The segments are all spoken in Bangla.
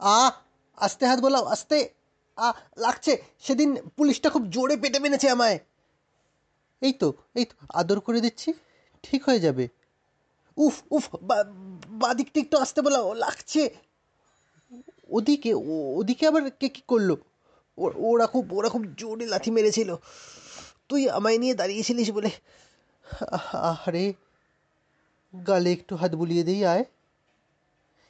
আ, আস্তে হাত বোলাও, আস্তে। আ, লাগছে। সেদিন পুলিশটা খুব জোরে পেটে মেরেছে আমায়। এই তো এই তো, আদর করে দিচ্ছি, ঠিক হয়ে যাবে। উফ উফ বাদিকটা একটু আসতে বলাও, লাগছে। ওদিকে ওদিকে আবার কে কী করল? ওরা খুব ওরা খুব জোরে লাথি মেরেছিল। তুই আমায় নিয়ে দাঁড়িয়েছিলিস বলে। আরে গালে একটু হাত বুলিয়ে দিই, আয়।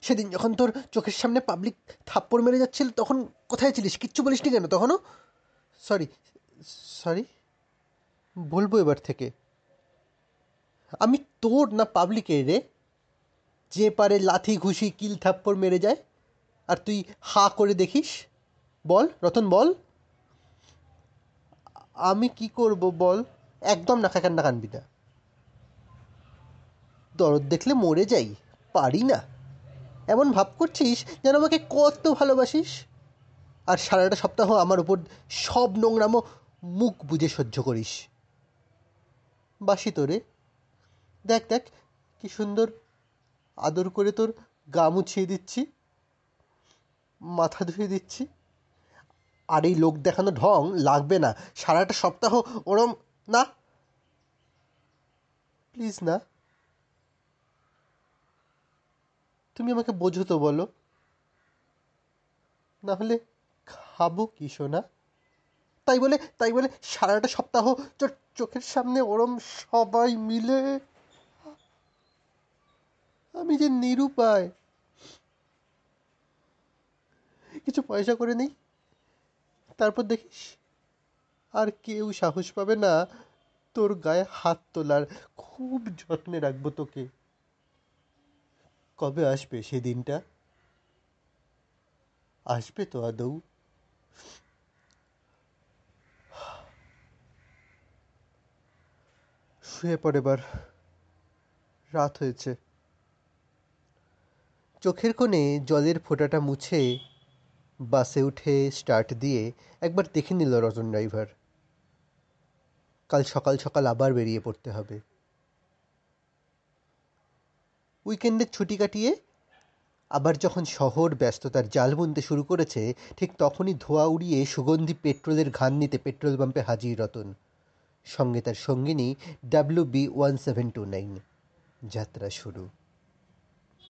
সেদিন যখন তোর চোখের সামনে পাবলিক থাপ্পড় মেরে যাচ্ছিল, তখন কোথায় ছিলিস? কিচ্ছু বলিসনি কেন তখনও? সরি সরি বলব এবার থেকে। আমি তোর না পাবলিকের রে? যে পারে লাথি, ঘুষি, কিল, থাপ্পড় মেরে যায়। আর তুই হা করে দেখিস? বল, রতন, বল। আমি কি করব বল? একদম নাকা কান্না কানবি না দরদ দেখলে মরে যাই, পারি না। এমন ভাব করছিস যেন আমাকে কত ভালোবাসিস? আর সারাটা সপ্তাহ আমার উপর সব নোংরামো মুখ বুঝে সহ্য করিস। বাসি তোরে। দেখ দেখ, কি সুন্দর আদর করে তোর গা মুছিয়ে দিচ্ছি, মাথা ধুয়ে দিচ্ছি। আর এই লোক দেখানো ঢং লাগবে না। সারাটা সপ্তাহ ওরম না। প্লিজ না। তুমি আমাকে বোঝো তো বলো। না হলে খাব কি সোনা? তাই বলে তাই বলে সারাটা সপ্তাহ চোখের সামনে ওরম সবাই মিলে। আমি যে নিরুপায়। কিছু পয়সা করে নেই? তারপর দেখিস, আর কেউ সাহস পাবে না তোর গায়ে হাত তোলার। খুব যত্নে রাখব তোকে। কবে আসবে সেই দিনটা আসবে তো আদৌ। শুয়ে পড়ে এবার। রাত হয়েছে। চোখের কোণে জলের ফোঁটাটা মুছে বাসে উঠে স্টার্ট দিয়ে একবার দেখে নিল রতন ড্রাইভার। কাল সকাল সকাল আবার বেরিয়ে পড়তে হবে। উইকেন্ডের ছুটি কাটিয়ে আবার যখন শহর ব্যস্ততার জাল বুনতে শুরু করেছে, ঠিক তখনই ধোঁয়া উড়িয়ে সুগন্ধি পেট্রোলের ঘান নিতে পেট্রোল পাম্পে হাজির রতন। সঙ্গে তার সঙ্গিনী W B one seven two nine যাত্রা শুরু।